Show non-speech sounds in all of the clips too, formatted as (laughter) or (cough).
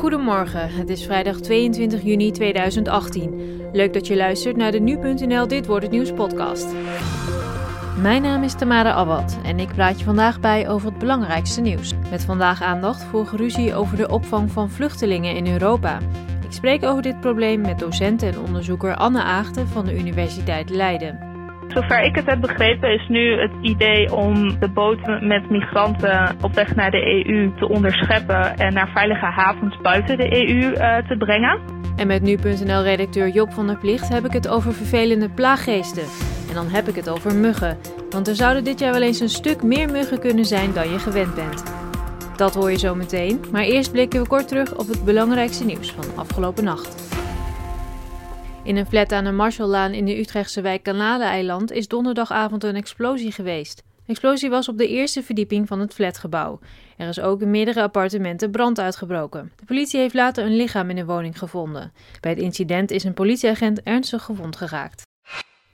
Goedemorgen, het is vrijdag 22 juni 2018. Leuk dat je luistert naar de Nu.nl Dit Wordt Het Nieuws podcast. Mijn naam is Tamara Awad en ik praat je vandaag bij over het belangrijkste nieuws. Met vandaag aandacht voor ruzie over de opvang van vluchtelingen in Europa. Ik spreek over dit probleem met docent en onderzoeker Anne Aagten van de Universiteit Leiden. Zover ik het heb begrepen is nu het idee om de boten met migranten op weg naar de EU te onderscheppen en naar veilige havens buiten de EU eh, te brengen. En met nu.nl-redacteur Job van der Plicht heb ik het over vervelende plaaggeesten. En dan heb ik het over muggen. Want er zouden dit jaar wel eens een stuk meer muggen kunnen zijn dan je gewend bent. Dat hoor je zo meteen, maar eerst blikken we kort terug op het belangrijkste nieuws van afgelopen nacht. In een flat aan de Marshalllaan in de Utrechtse wijk Kanaleneiland is donderdagavond een explosie geweest. De explosie was op de eerste verdieping van het flatgebouw. Er is ook in meerdere appartementen brand uitgebroken. De politie heeft later een lichaam in de woning gevonden. Bij het incident is een politieagent ernstig gewond geraakt.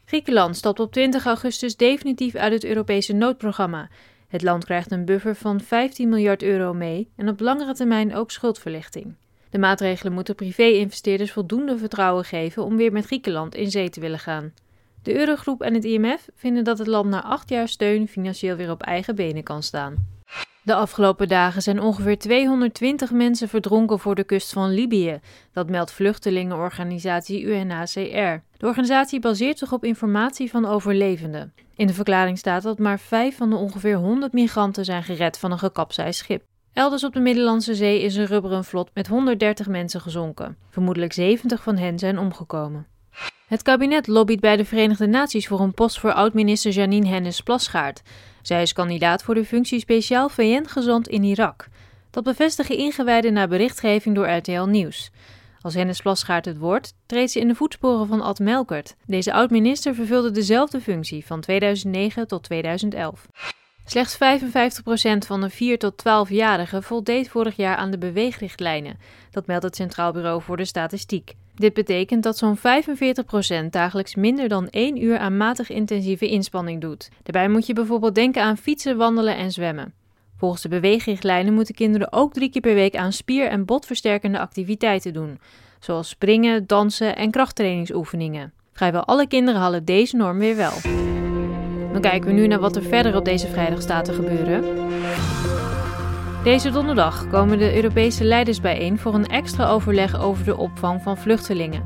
Griekenland stapt op 20 augustus definitief uit het Europese noodprogramma. Het land krijgt een buffer van 15 miljard euro mee en op langere termijn ook schuldverlichting. De maatregelen moeten privé-investeerders voldoende vertrouwen geven om weer met Griekenland in zee te willen gaan. De Eurogroep en het IMF vinden dat het land na acht jaar steun financieel weer op eigen benen kan staan. De afgelopen dagen zijn ongeveer 220 mensen verdronken voor de kust van Libië. Dat meldt vluchtelingenorganisatie UNHCR. De organisatie baseert zich op informatie van overlevenden. In de verklaring staat dat maar vijf van de ongeveer 100 migranten zijn gered van een gekapseisd schip. Elders op de Middellandse Zee is een rubberen vlot met 130 mensen gezonken. Vermoedelijk 70 van hen zijn omgekomen. Het kabinet lobbyt bij de Verenigde Naties voor een post voor oud-minister Janine Hennis Plasgaard. Zij is kandidaat voor de functie speciaal VN-gezant in Irak. Dat bevestigen ingewijden na berichtgeving door RTL Nieuws. Als Hennis Plasgaard het wordt, treedt ze in de voetsporen van Ad Melkert. Deze oud-minister vervulde dezelfde functie van 2009 tot 2011. Slechts 55% van de 4 tot 12-jarigen voldeed vorig jaar aan de beweegrichtlijnen. Dat meldt het Centraal Bureau voor de Statistiek. Dit betekent dat zo'n 45% dagelijks minder dan 1 uur aan matig intensieve inspanning doet. Daarbij moet je bijvoorbeeld denken aan fietsen, wandelen en zwemmen. Volgens de beweegrichtlijnen moeten kinderen ook drie keer per week aan spier- en botversterkende activiteiten doen, zoals springen, dansen en krachttrainingsoefeningen. Vrijwel alle kinderen halen deze norm weer wel. Dan kijken we nu naar wat er verder op deze vrijdag staat te gebeuren. Deze donderdag komen de Europese leiders bijeen voor een extra overleg over de opvang van vluchtelingen.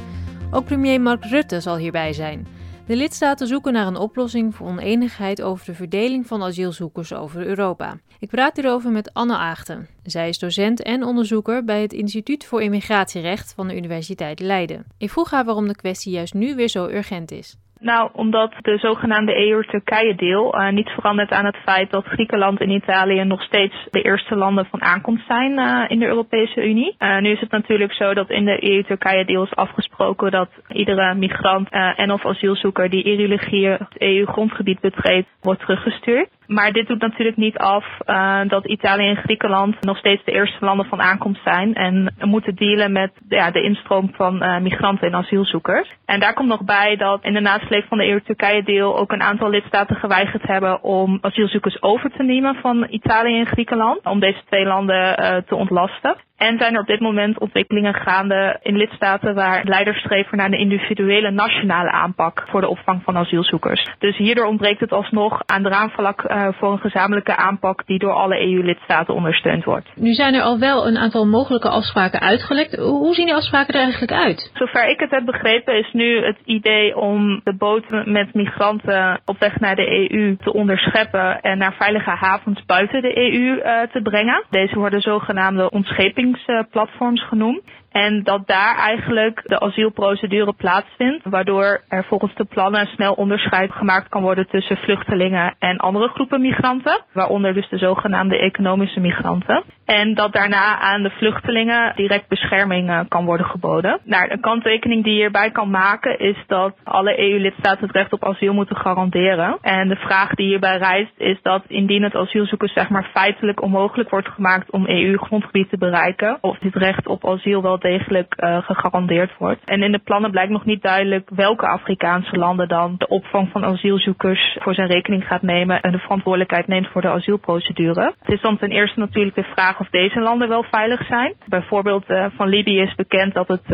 Ook premier Mark Rutte zal hierbij zijn. De lidstaten zoeken naar een oplossing voor oneenigheid over de verdeling van asielzoekers over Europa. Ik praat hierover met Anne Aagten. Zij is docent en onderzoeker bij het Instituut voor Immigratierecht van de Universiteit Leiden. Ik vroeg haar waarom de kwestie juist nu weer zo urgent is. Nou, omdat de zogenaamde EU-Turkije-deal uh, niet verandert aan het feit dat Griekenland en Italië nog steeds de eerste landen van aankomst zijn uh, in de Europese Unie. Uh, nu is het natuurlijk zo dat in de EU-Turkije-deal is afgesproken dat iedere migrant en of asielzoeker die irregulier het EU-grondgebied betreedt, wordt teruggestuurd. Maar dit doet natuurlijk niet af uh, dat Italië en Griekenland nog steeds de eerste landen van aankomst zijn. En moeten dealen met ja, de instroom van uh, migranten en asielzoekers. En daar komt nog bij dat in de nasleep van de EU-Turkije-deal ook een aantal lidstaten geweigerd hebben om asielzoekers over te nemen van Italië en Griekenland. Om deze twee landen uh, te ontlasten. En zijn er op dit moment ontwikkelingen gaande in lidstaten waar leiders streven naar een individuele nationale aanpak voor de opvang van asielzoekers. Dus hierdoor ontbreekt het alsnog aan draagvlak uh, voor een gezamenlijke aanpak die door alle EU-lidstaten ondersteund wordt. Nu zijn er al wel een aantal mogelijke afspraken uitgelekt. Hoe zien die afspraken er eigenlijk uit? Zover ik het heb begrepen is nu het idee om de boten met migranten op weg naar de EU te onderscheppen en naar veilige havens buiten de EU uh, te brengen. Deze worden zogenaamde ontscheping platforms genoemd. En dat daar eigenlijk de asielprocedure plaatsvindt, waardoor er volgens de plannen snel onderscheid gemaakt kan worden tussen vluchtelingen en andere groepen migranten, waaronder dus de zogenaamde economische migranten. En dat daarna aan de vluchtelingen direct bescherming uh, kan worden geboden. Nou, een kanttekening die je hierbij kan maken is dat alle EU-lidstaten het recht op asiel moeten garanderen. En de vraag die hierbij rijst is dat indien het asielzoekers zeg maar feitelijk onmogelijk wordt gemaakt om EU-grondgebied te bereiken, of dit recht op asiel wel degelijk gegarandeerd wordt. En in de plannen blijkt nog niet duidelijk welke Afrikaanse landen dan de opvang van asielzoekers voor zijn rekening gaat nemen en de verantwoordelijkheid neemt voor de asielprocedure. Het is dan ten eerste natuurlijk de vraag of deze landen wel veilig zijn. Bijvoorbeeld van Libië is bekend dat het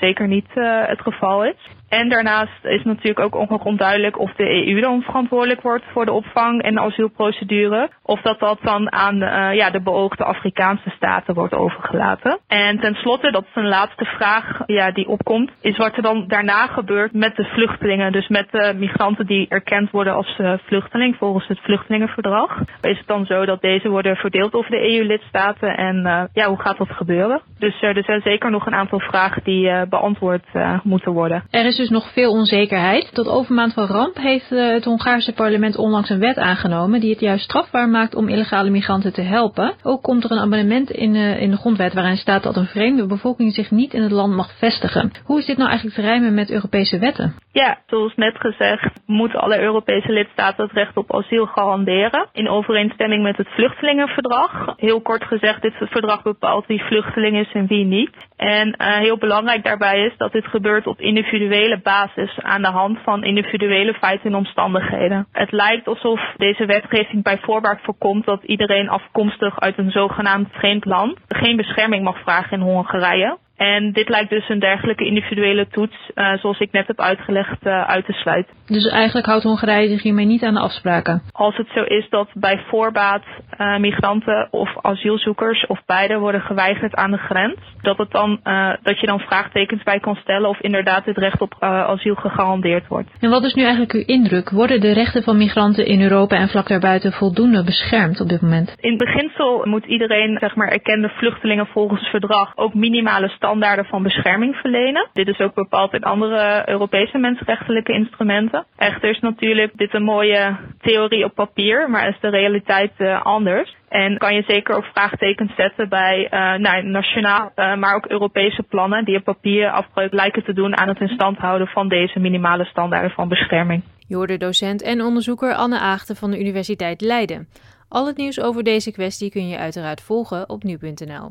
zeker niet het geval is. En daarnaast is natuurlijk ook nog onduidelijk of de EU dan verantwoordelijk wordt voor de opvang en de asielprocedure. Of dat dat dan aan uh, ja, de beoogde Afrikaanse staten wordt overgelaten. En tenslotte, dat is een laatste vraag ja, die opkomt, is wat er dan daarna gebeurt met de vluchtelingen. Dus met de migranten die erkend worden als uh, vluchteling volgens het vluchtelingenverdrag. Is het dan zo dat deze worden verdeeld over de EU-lidstaten en uh, ja, hoe gaat dat gebeuren? Dus er zijn zeker nog een aantal vragen die beantwoord moeten worden. Er is dus nog veel onzekerheid. Tot overmaand van ramp heeft eh, het Hongaarse parlement onlangs een wet aangenomen die het juist strafbaar maakt om illegale migranten te helpen. Ook komt er een amendement in, uh, in de grondwet waarin staat dat een vreemde bevolking zich niet in het land mag vestigen. Hoe is dit nou eigenlijk te rijmen met Europese wetten? Ja, zoals net gezegd moeten alle Europese lidstaten het recht op asiel garanderen in overeenstemming met het vluchtelingenverdrag. Heel kort gezegd, dit verdrag bepaalt wie vluchteling is en wie niet. En uh, heel belangrijk daarbij is dat dit gebeurt op individuele basis aan de hand van individuele feiten en omstandigheden. Het lijkt alsof deze wetgeving bij voorbaat voorkomt dat iedereen afkomstig uit een zogenaamd vreemd land geen bescherming mag vragen in Hongarije. En dit lijkt dus een dergelijke individuele toets, uh, zoals ik net heb uitgelegd, uh, uit te sluiten. Dus eigenlijk houdt Hongarije zich hiermee niet aan de afspraken? Als het zo is dat bij voorbaat uh, migranten of asielzoekers of beide worden geweigerd aan de grens, dat, het dan, dat je dan vraagtekens bij kan stellen of inderdaad dit recht op asiel gegarandeerd wordt. En wat is nu eigenlijk uw indruk? Worden de rechten van migranten in Europa en vlak daarbuiten voldoende beschermd op dit moment? In beginsel moet iedereen, zeg maar, erkende vluchtelingen volgens het verdrag ook minimale standaarden standaarden van bescherming verlenen. Dit is ook bepaald in andere Europese mensenrechtelijke instrumenten. Echter is natuurlijk dit een mooie theorie op papier, maar is de realiteit uh, anders. En kan je zeker ook vraagtekens zetten bij uh, nou, nationaal, uh, maar ook Europese plannen die op papier afbreuk lijken te doen aan het in stand houden van deze minimale standaarden van bescherming. Je docent en onderzoeker Anne Aagte van de Universiteit Leiden. Al het nieuws over deze kwestie kun je uiteraard volgen op nu.nl.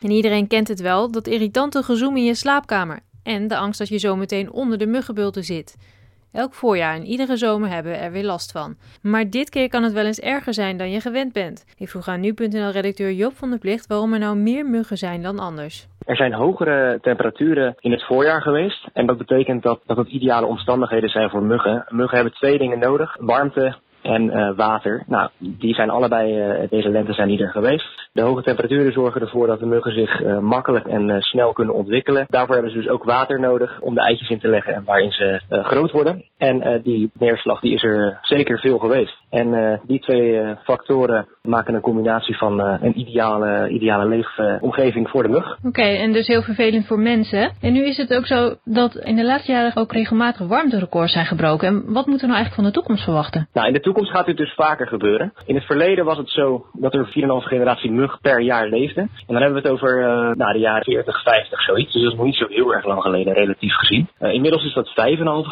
En iedereen kent het wel, dat irritante gezoem in je slaapkamer. En de angst dat je zometeen onder de muggenbulten zit. Elk voorjaar en iedere zomer hebben we er weer last van. Maar dit keer kan het wel eens erger zijn dan je gewend bent. Ik vroeg aan nu.nl-redacteur Job van der Plicht waarom er nou meer muggen zijn dan anders. Er zijn hogere temperaturen in het voorjaar geweest. En dat betekent dat, dat het ideale omstandigheden zijn voor muggen. Muggen hebben twee dingen nodig. Warmte en uh, water. Nou, die zijn allebei, uh, deze lente zijn niet er geweest. De hoge temperaturen zorgen ervoor dat de muggen zich uh, makkelijk en snel kunnen ontwikkelen. Daarvoor hebben ze dus ook water nodig om de eitjes in te leggen en waarin ze groot worden. En die neerslag die is er zeker veel geweest. En die twee factoren maken een combinatie van een ideale, ideale leefomgeving voor de mug. Oké, okay, en dus heel vervelend voor mensen. En nu is het ook zo dat in de laatste jaren ook regelmatig warmterecords zijn gebroken. En wat moeten we nou eigenlijk van de toekomst verwachten? Nou, in de toekomst gaat dit dus vaker gebeuren. In het verleden was het zo dat er 4,5 generatie per jaar leefde. En dan hebben we het over uh, nou, de jaren 40, 50, zoiets. Dus dat is nog niet zo heel erg lang geleden, relatief gezien. Uh, inmiddels is dat 5,5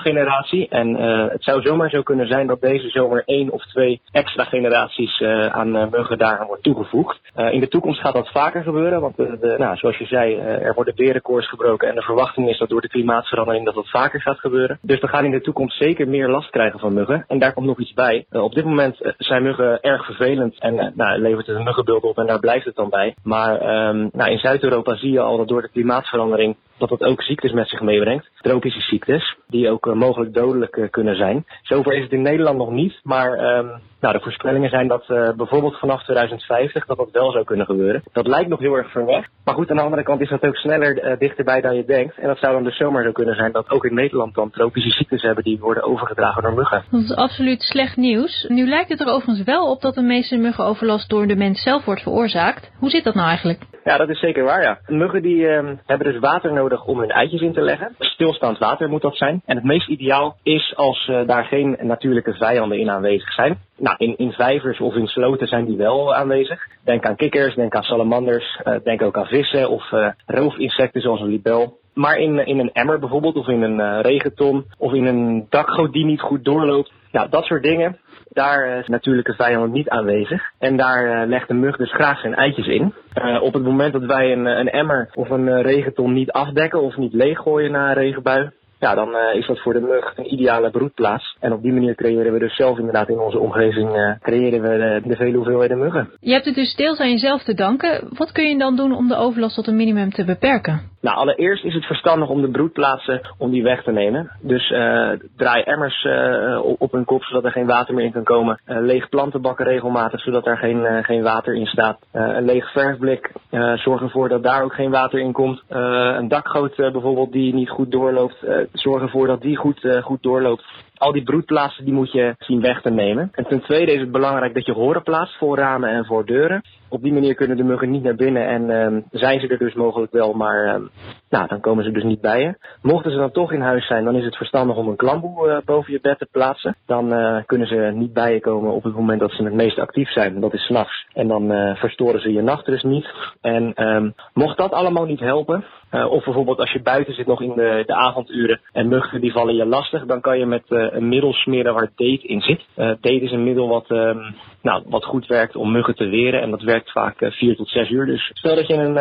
generatie. En uh, het zou zomaar zo kunnen zijn dat deze zomer één of twee extra generaties aan muggen daaraan wordt toegevoegd. in de toekomst gaat dat vaker gebeuren, want de, nou, zoals je zei, er worden berenkoers gebroken. En de verwachting is dat door de klimaatverandering dat dat vaker gaat gebeuren. Dus we gaan in de toekomst zeker meer last krijgen van muggen. En daar komt nog iets bij. Op dit moment zijn muggen erg vervelend en nou, levert het een muggenbeeld op en daar blijft het dan bij. Maar um, nou, in Zuid-Europa zie je al dat door de klimaatverandering dat het ook ziektes met zich meebrengt. Tropische ziektes, die ook uh, mogelijk dodelijk uh, kunnen zijn. Zover is het in Nederland nog niet, maar um, nou, de voorspellingen zijn dat uh, bijvoorbeeld vanaf 2050 dat dat wel zou kunnen gebeuren. Dat lijkt nog heel erg ver weg. Maar goed, aan de andere kant is dat ook sneller dichterbij dan je denkt. En dat zou dan dus zomaar zo kunnen zijn dat ook in Nederland dan tropische ziektes hebben die worden overgedragen door muggen. Dat is absoluut slecht nieuws. Nu lijkt het er overigens wel op dat de meeste muggenoverlast door de mens zelf wordt veroorzaakt. Hoe zit dat nou eigenlijk? Ja, dat is zeker waar, ja. Muggen die uh, hebben dus water nodig om hun eitjes in te leggen. Stilstaand water moet dat zijn. En het meest ideaal is als uh, daar geen natuurlijke vijanden in aanwezig zijn. Nou, in, in vijvers of in sloten zijn die wel aanwezig. Denk aan kikkers, denk aan salamanders, uh, denk ook aan vissen of roofinsecten zoals een libel. Maar in, in een emmer bijvoorbeeld, of in een uh, regenton, of in een dakgoot die niet goed doorloopt. Ja, dat soort dingen. Daar is natuurlijke vijand niet aanwezig. En daar uh, legt de mug dus graag zijn eitjes in. Op het moment dat wij een, een emmer of een regenton niet afdekken of niet leeggooien na een regenbui, ja, dan is dat voor de mug een ideale broedplaats. En op die manier creëren we dus zelf inderdaad in onze omgeving creëren we de, de vele hoeveelheden muggen. Je hebt het dus deels aan jezelf te danken. Wat kun je dan doen om de overlast tot een minimum te beperken? Nou, allereerst is het verstandig om de broedplaatsen om die weg te nemen. Dus uh, draai emmers uh, op hun kop zodat er geen water meer in kan komen. Uh, leeg plantenbakken regelmatig zodat er geen, geen water in staat. een leeg verfblik zorg ervoor dat daar ook geen water in komt. een dakgoot bijvoorbeeld die niet goed doorloopt, zorg ervoor dat die goed, goed doorloopt al die broedplaatsen die moet je zien weg te nemen. En ten tweede is het belangrijk dat je horen plaatst voor ramen en voor deuren. Op die manier kunnen de muggen niet naar binnen en um, zijn ze er dus mogelijk wel, maar um, nou, dan komen ze dus niet bij je. Mochten ze dan toch in huis zijn, dan is het verstandig om een klamboe uh, boven je bed te plaatsen. Dan uh, kunnen ze niet bij je komen op het moment dat ze het meest actief zijn. Dat is s'nachts. En dan uh, verstoren ze je nachtrust niet. En um, mocht dat allemaal niet helpen, of bijvoorbeeld als je buiten zit nog in de, de avonduren en muggen die vallen je lastig, dan kan je met een middel smeren waar date in zit. date is een middel wat, nou, wat goed werkt om muggen te weren en dat werkt vaak vier tot zes uur. Dus stel dat je een,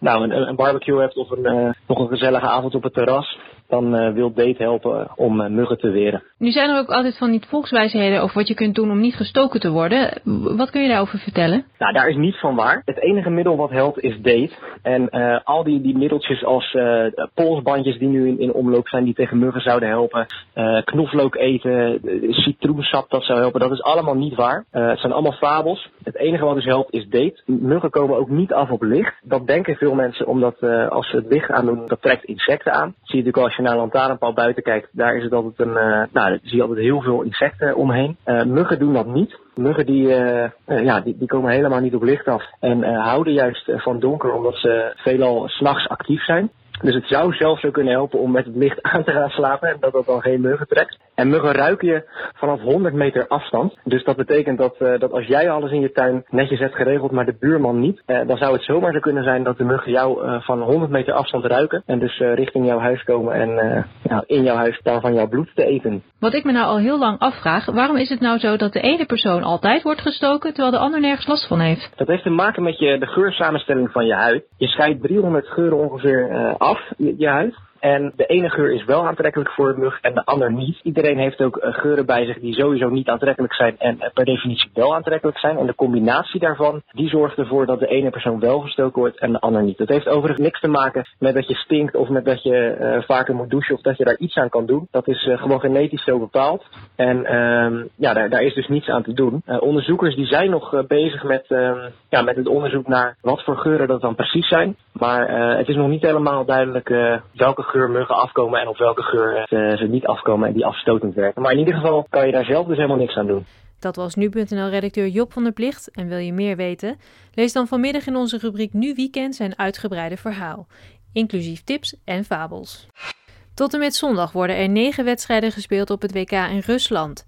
nou, een, een barbecue hebt of een nog een gezellige avond op het terras, dan uh, wil Date helpen om uh, muggen te weren. Nu zijn er ook altijd van die volkswijsheden over wat je kunt doen om niet gestoken te worden. Wat kun je daarover vertellen? Nou, daar is niets van waar. Het enige middel wat helpt is Date. En uh, al die, die middeltjes als polsbandjes die nu in, in omloop zijn die tegen muggen zouden helpen, knoflook eten, citroensap dat zou helpen, dat is allemaal niet waar. het zijn allemaal fabels. Het enige wat dus helpt is Date. Muggen komen ook niet af op licht. Dat denken veel mensen omdat als ze het licht aandoen, dat trekt insecten aan. zie je natuurlijk als je naar lantaarnpaal buiten kijkt, daar is het altijd een, uh, nou, zie je altijd heel veel insecten omheen. Uh, muggen doen dat niet. Muggen die, uh, ja, die, die komen helemaal niet op licht af en houden juist van donker omdat ze veelal s'nachts actief zijn. Dus het zou zelfs zo kunnen helpen om met het licht aan te gaan slapen en dat dat dan geen muggen trekt. En muggen ruiken je vanaf 100 meter afstand. Dus dat betekent dat, uh, dat als jij alles in je tuin netjes hebt geregeld, maar de buurman niet, uh, dan zou het zomaar zo kunnen zijn dat de muggen jou uh, van 100 meter afstand ruiken. En dus richting jouw huis komen en nou, in jouw huis daarvan jouw bloed te eten. Wat ik me nou al heel lang afvraag, waarom is het nou zo dat de ene persoon altijd wordt gestoken terwijl de ander nergens last van heeft? Dat heeft te maken met je, de geursamenstelling van je huid. Je scheidt 300 geuren ongeveer af, je, je huid. En de ene geur is wel aantrekkelijk voor een mug en de ander niet. Iedereen heeft ook uh, geuren bij zich die sowieso niet aantrekkelijk zijn en uh, per definitie wel aantrekkelijk zijn. En de combinatie daarvan, die zorgt ervoor dat de ene persoon wel gestoken wordt en de ander niet. Dat heeft overigens niks te maken met dat je stinkt of met dat je uh, vaker moet douchen of dat je daar iets aan kan doen. Dat is gewoon genetisch zo bepaald. En ehm, ja, daar, daar is dus niets aan te doen. onderzoekers die zijn nog bezig met, ehm, ja, met het onderzoek naar wat voor geuren dat dan precies zijn. Maar het is nog niet helemaal duidelijk welke geur muggen afkomen en op welke geur ze, ze niet afkomen en die afstotend werken. Maar in ieder geval kan je daar zelf dus helemaal niks aan doen. Dat was nu.nl-redacteur Job van der Plicht. En wil je meer weten? Lees dan vanmiddag in onze rubriek Nu Weekend zijn uitgebreide verhaal, inclusief tips en fabels. Tot en met zondag worden er negen wedstrijden gespeeld op het WK in Rusland.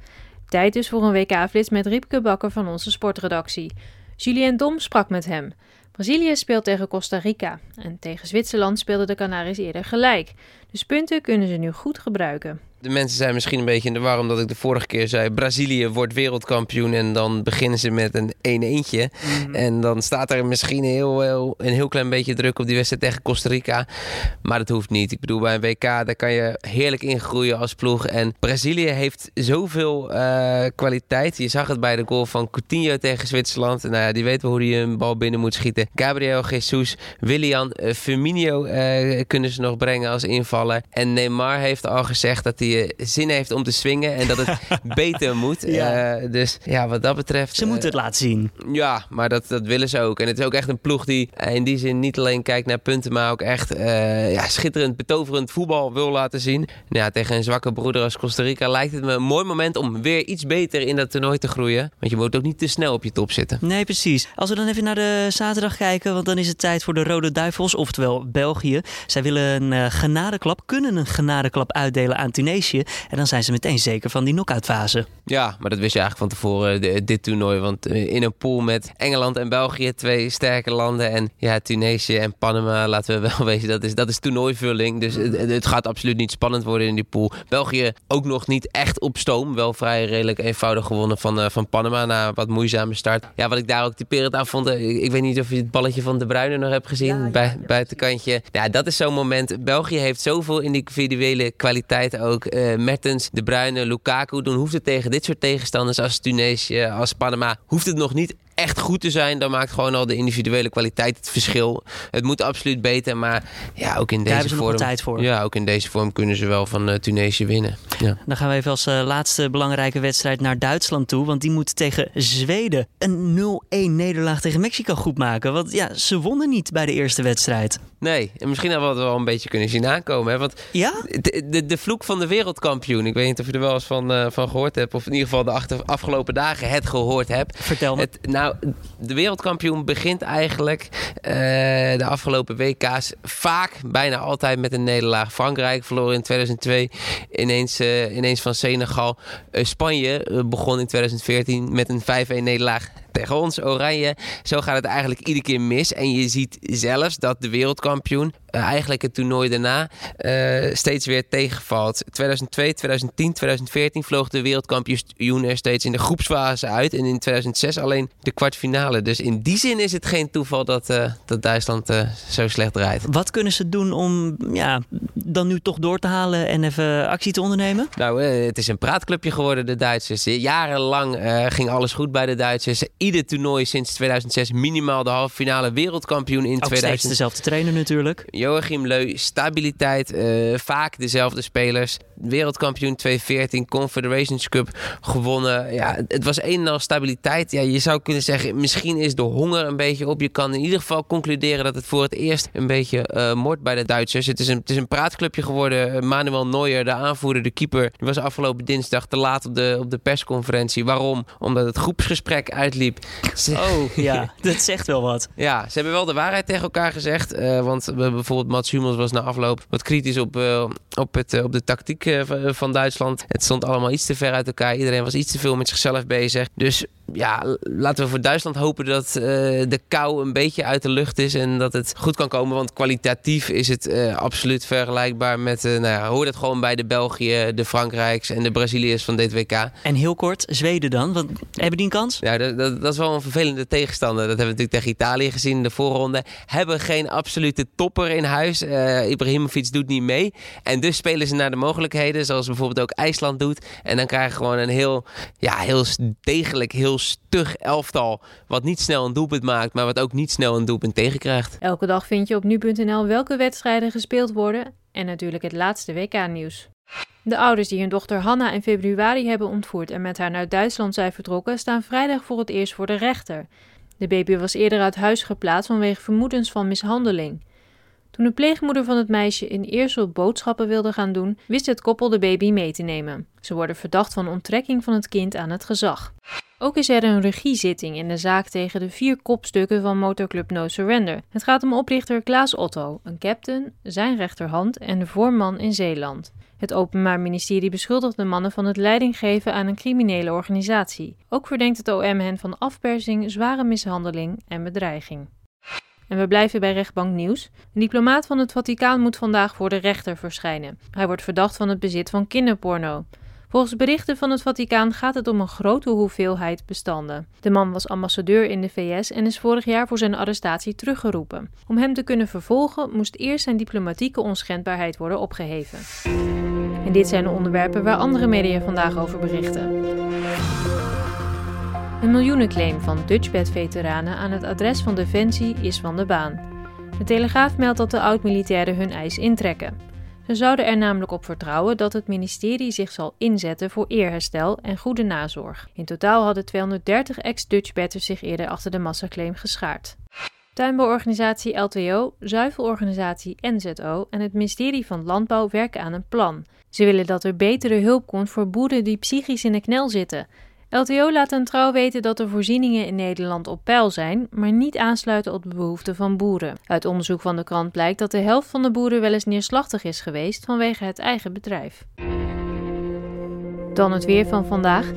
Tijd dus voor een WK-flits met Riepke Bakker van onze sportredactie. Julien Dom sprak met hem. Brazilië speelt tegen Costa Rica en tegen Zwitserland speelden de Canaries eerder gelijk. Dus punten kunnen ze nu goed gebruiken. De mensen zijn misschien een beetje in de war omdat ik de vorige keer zei... Brazilië wordt wereldkampioen en dan beginnen ze met een 1 eentje mhm. En dan staat er misschien heel, heel, een heel klein beetje druk op die wedstrijd tegen Costa Rica. Maar dat hoeft niet. Ik bedoel, bij een WK daar kan je heerlijk ingroeien als ploeg. En Brazilië heeft zoveel uh, kwaliteit. Je zag het bij de goal van Coutinho tegen Zwitserland. Nou ja, die weten hoe hij een bal binnen moet schieten. Gabriel Jesus, Willian, uh, Firmino uh, kunnen ze nog brengen als invaller. En Neymar heeft al gezegd dat hij zin heeft om te swingen en dat het (laughs) beter moet. Ja. Uh, dus ja, wat dat betreft. Ze moeten het laten zien. Ja, maar dat, dat willen ze ook. En het is ook echt een ploeg die in die zin niet alleen kijkt naar punten, maar ook echt ja, schitterend, betoverend voetbal wil laten zien. Nou ja, tegen een zwakke broeder als Costa Rica lijkt het me een mooi moment om weer iets beter in dat toernooi te groeien. Want je moet ook niet te snel op je top zitten. Nee, precies. Als we dan even naar de zaterdag kijken, want dan is het tijd voor de Rode Duivels, oftewel België. Zij willen een genadeklap kunnen een genadeklap uitdelen aan Tunesië. En dan zijn ze meteen zeker van die knock-outfase. Ja, maar dat wist je eigenlijk van tevoren, dit toernooi. Want in een pool met Engeland en België, twee sterke landen. En ja, Tunesië en Panama, laten we wel (laughs) weten, dat is, dat is toernooivulling. Dus het, het gaat absoluut niet spannend worden in die pool. België ook nog niet echt op stoom. Wel vrij redelijk eenvoudig gewonnen van, uh, van Panama na wat moeizame start. Ja, wat ik daar ook typerend aan vond. Ik, ik weet niet of je het balletje van De Bruyne nog hebt gezien. Ja, bij, bij het kantje. Ja, dat is zo'n moment. België heeft zoveel individuele kwaliteit ook. Uh, Mertens, De Bruyne, Lukaku. Dan hoeft het tegen dit soort tegenstanders als Tunesië, als Panama... hoeft het nog niet echt goed te zijn, dan maakt gewoon al de individuele kwaliteit het verschil. Het moet absoluut beter, maar ja, ook in deze vorm. tijd voor. Ja, ook in deze vorm kunnen ze wel van uh, Tunesië winnen. Ja. Dan gaan we even als uh, laatste belangrijke wedstrijd naar Duitsland toe, want die moet tegen Zweden een 0-1 nederlaag tegen Mexico goed maken. Want ja, ze wonnen niet bij de eerste wedstrijd. Nee, en misschien hadden we het wel een beetje kunnen zien aankomen. Hè? Want ja? de, de, de vloek van de wereldkampioen. Ik weet niet of je er wel eens van, uh, van gehoord hebt. Of in ieder geval de achter, afgelopen dagen het gehoord hebt. Vertel me. Het, nou, de wereldkampioen begint eigenlijk uh, de afgelopen WK's vaak, bijna altijd met een nederlaag. Frankrijk verloor in 2002 ineens, uh, ineens van Senegal. Spanje begon in 2014 met een 5-1 nederlaag tegen ons, Oranje. Zo gaat het eigenlijk iedere keer mis. En je ziet zelfs dat de wereldkampioen uh, eigenlijk het toernooi daarna uh, steeds weer tegenvalt. 2002, 2010, 2014 vloog de wereldkampioen er steeds in de groepsfase uit. En in 2006 alleen de kwartfinale. Dus in die zin is het geen toeval dat, uh, dat Duitsland zo slecht draait. Wat kunnen ze doen om ja, dan nu toch door te halen en even actie te ondernemen? Nou, het is een praatclubje geworden, de Duitsers. Jarenlang ging alles goed bij de Duitsers ieder toernooi sinds 2006 minimaal de halve finale wereldkampioen in Ook 2000. steeds dezelfde trainer natuurlijk. Joachim Leu, stabiliteit, uh, vaak dezelfde spelers. Wereldkampioen 2014, Confederations Cup gewonnen. Ja, het was een en al stabiliteit. Ja, je zou kunnen zeggen, misschien is de honger een beetje op. Je kan in ieder geval concluderen dat het voor het eerst een beetje uh, moord bij de Duitsers. Het is een, het is een praatclubje geworden. Manuel Neuer, de aanvoerder, de keeper, die was afgelopen dinsdag te laat op de, op de persconferentie. Waarom? Omdat het groepsgesprek uitliep. Oh (laughs) ja, dat zegt wel wat. Ja, ze hebben wel de waarheid tegen elkaar gezegd. Uh, want bijvoorbeeld Mats Hummels was na afloop wat kritisch op, uh, op, het, uh, op de tactiek van Duitsland. Het stond allemaal iets te ver uit elkaar. Iedereen was iets te veel met zichzelf bezig. Dus ja, laten we voor Duitsland hopen dat de kou een beetje uit de lucht is. En dat het goed kan komen. Want kwalitatief is het absoluut vergelijkbaar met... nou ja, hoor het gewoon bij de België, de Frankrijks en de Braziliërs van dit WK. En heel kort, Zweden dan? Want, hebben die een kans? Ja, dat, dat, dat is wel een vervelende tegenstander. Dat hebben we natuurlijk tegen Italië gezien in de voorronde. Hebben geen absolute topper in huis. Ibrahimovic doet niet mee. En dus spelen ze naar de mogelijkheden. Zoals bijvoorbeeld ook IJsland doet. En dan krijg je gewoon een heel, ja, heel degelijk, heel stug elftal. Wat niet snel een doelpunt maakt. Maar wat ook niet snel een doelpunt tegenkrijgt. Elke dag vind je op nu.nl welke wedstrijden gespeeld worden. En natuurlijk het laatste WK-nieuws. De ouders die hun dochter Hanna in februari hebben ontvoerd en met haar naar Duitsland zijn vertrokken, staan vrijdag voor het eerst voor de rechter. De baby was eerder uit huis geplaatst vanwege vermoedens van mishandeling. Toen de pleegmoeder van het meisje in Eersel boodschappen wilde gaan doen, wist het koppel de baby mee te nemen. Ze worden verdacht van onttrekking van het kind aan het gezag. Ook is er een regiezitting in de zaak tegen de vier kopstukken van motorclub No Surrender. Het gaat om oprichter Klaas Otto, een captain, zijn rechterhand en de voorman in Zeeland. Het Openbaar Ministerie beschuldigt de mannen van het leidinggeven aan een criminele organisatie. Ook verdenkt het OM hen van afpersing, zware mishandeling en bedreiging. En we blijven bij rechtbank nieuws. Een diplomaat van het Vaticaan moet vandaag voor de rechter verschijnen. Hij wordt verdacht van het bezit van kinderporno. Volgens berichten van het Vaticaan gaat het om een grote hoeveelheid bestanden. De man was ambassadeur in de VS en is vorig jaar voor zijn arrestatie teruggeroepen. Om hem te kunnen vervolgen moest eerst zijn diplomatieke onschendbaarheid worden opgeheven. En dit zijn de onderwerpen waar andere media vandaag over berichten. Een miljoenenclaim van Dutchbed-veteranen aan het adres van Defensie is van de baan. De Telegraaf meldt dat de oud-militairen hun eis intrekken. Ze zouden er namelijk op vertrouwen dat het ministerie zich zal inzetten voor eerherstel en goede nazorg. In totaal hadden 230 ex-Dutchbetters zich eerder achter de massaclaim geschaard. Tuinbouworganisatie LTO, zuivelorganisatie NZO en het ministerie van Landbouw werken aan een plan. Ze willen dat er betere hulp komt voor boeren die psychisch in de knel zitten. LTO laat aan Trouw weten dat de voorzieningen in Nederland op peil zijn, maar niet aansluiten op de behoeften van boeren. Uit onderzoek van de krant blijkt dat de helft van de boeren wel eens neerslachtig is geweest vanwege het eigen bedrijf. Dan het weer van vandaag.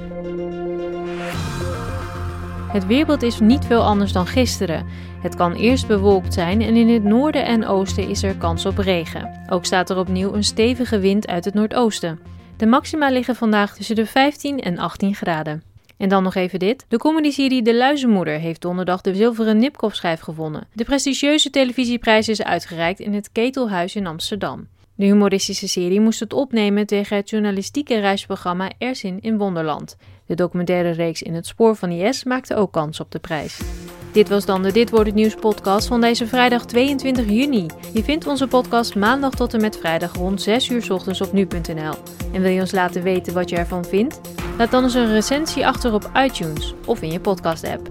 Het weerbeeld is niet veel anders dan gisteren. Het kan eerst bewolkt zijn en in het noorden en oosten is er kans op regen. Ook staat er opnieuw een stevige wind uit het noordoosten. De maxima liggen vandaag tussen de 15 en 18 graden. En dan nog even dit. De comedyserie De Luizenmoeder heeft donderdag de zilveren Nipkoff-schijf gewonnen. De prestigieuze televisieprijs is uitgereikt in het Ketelhuis in Amsterdam. De humoristische serie moest het opnemen tegen het journalistieke reisprogramma Erzin in Wonderland. De documentaire reeks In het spoor van IS maakte ook kans op de prijs. Dit was dan de Dit wordt het nieuws podcast van deze vrijdag 22 juni. Je vindt onze podcast maandag tot en met vrijdag rond 6 uur ochtends op nu.nl. En wil je ons laten weten wat je ervan vindt? Laat dan eens een recensie achter op iTunes of in je podcast app.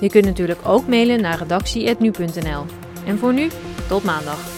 Je kunt natuurlijk ook mailen naar redactie.nu.nl. En voor nu, tot maandag.